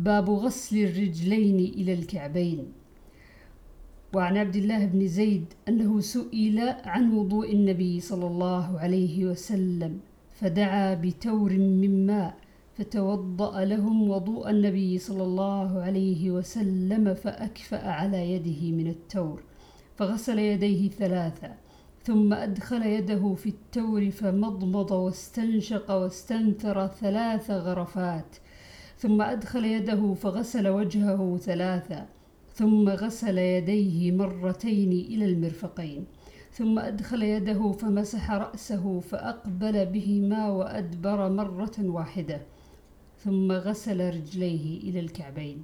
باب غسل الرجلين إلى الكعبين. وعن عبد الله بن زيد أنه سئل عن وضوء النبي صلى الله عليه وسلم فدعا بتور من ماء فتوضأ لهم وضوء النبي صلى الله عليه وسلم فأكفأ على يده من التور فغسل يديه ثلاثا ثم أدخل يده في التور فمضمض واستنشق واستنثر ثلاث غرفات ثم أدخل يده فغسل وجهه ثلاثا ثم غسل يديه مرتين إلى المرفقين ثم أدخل يده فمسح رأسه فأقبل بهما وأدبر مرة واحدة ثم غسل رجليه إلى الكعبين.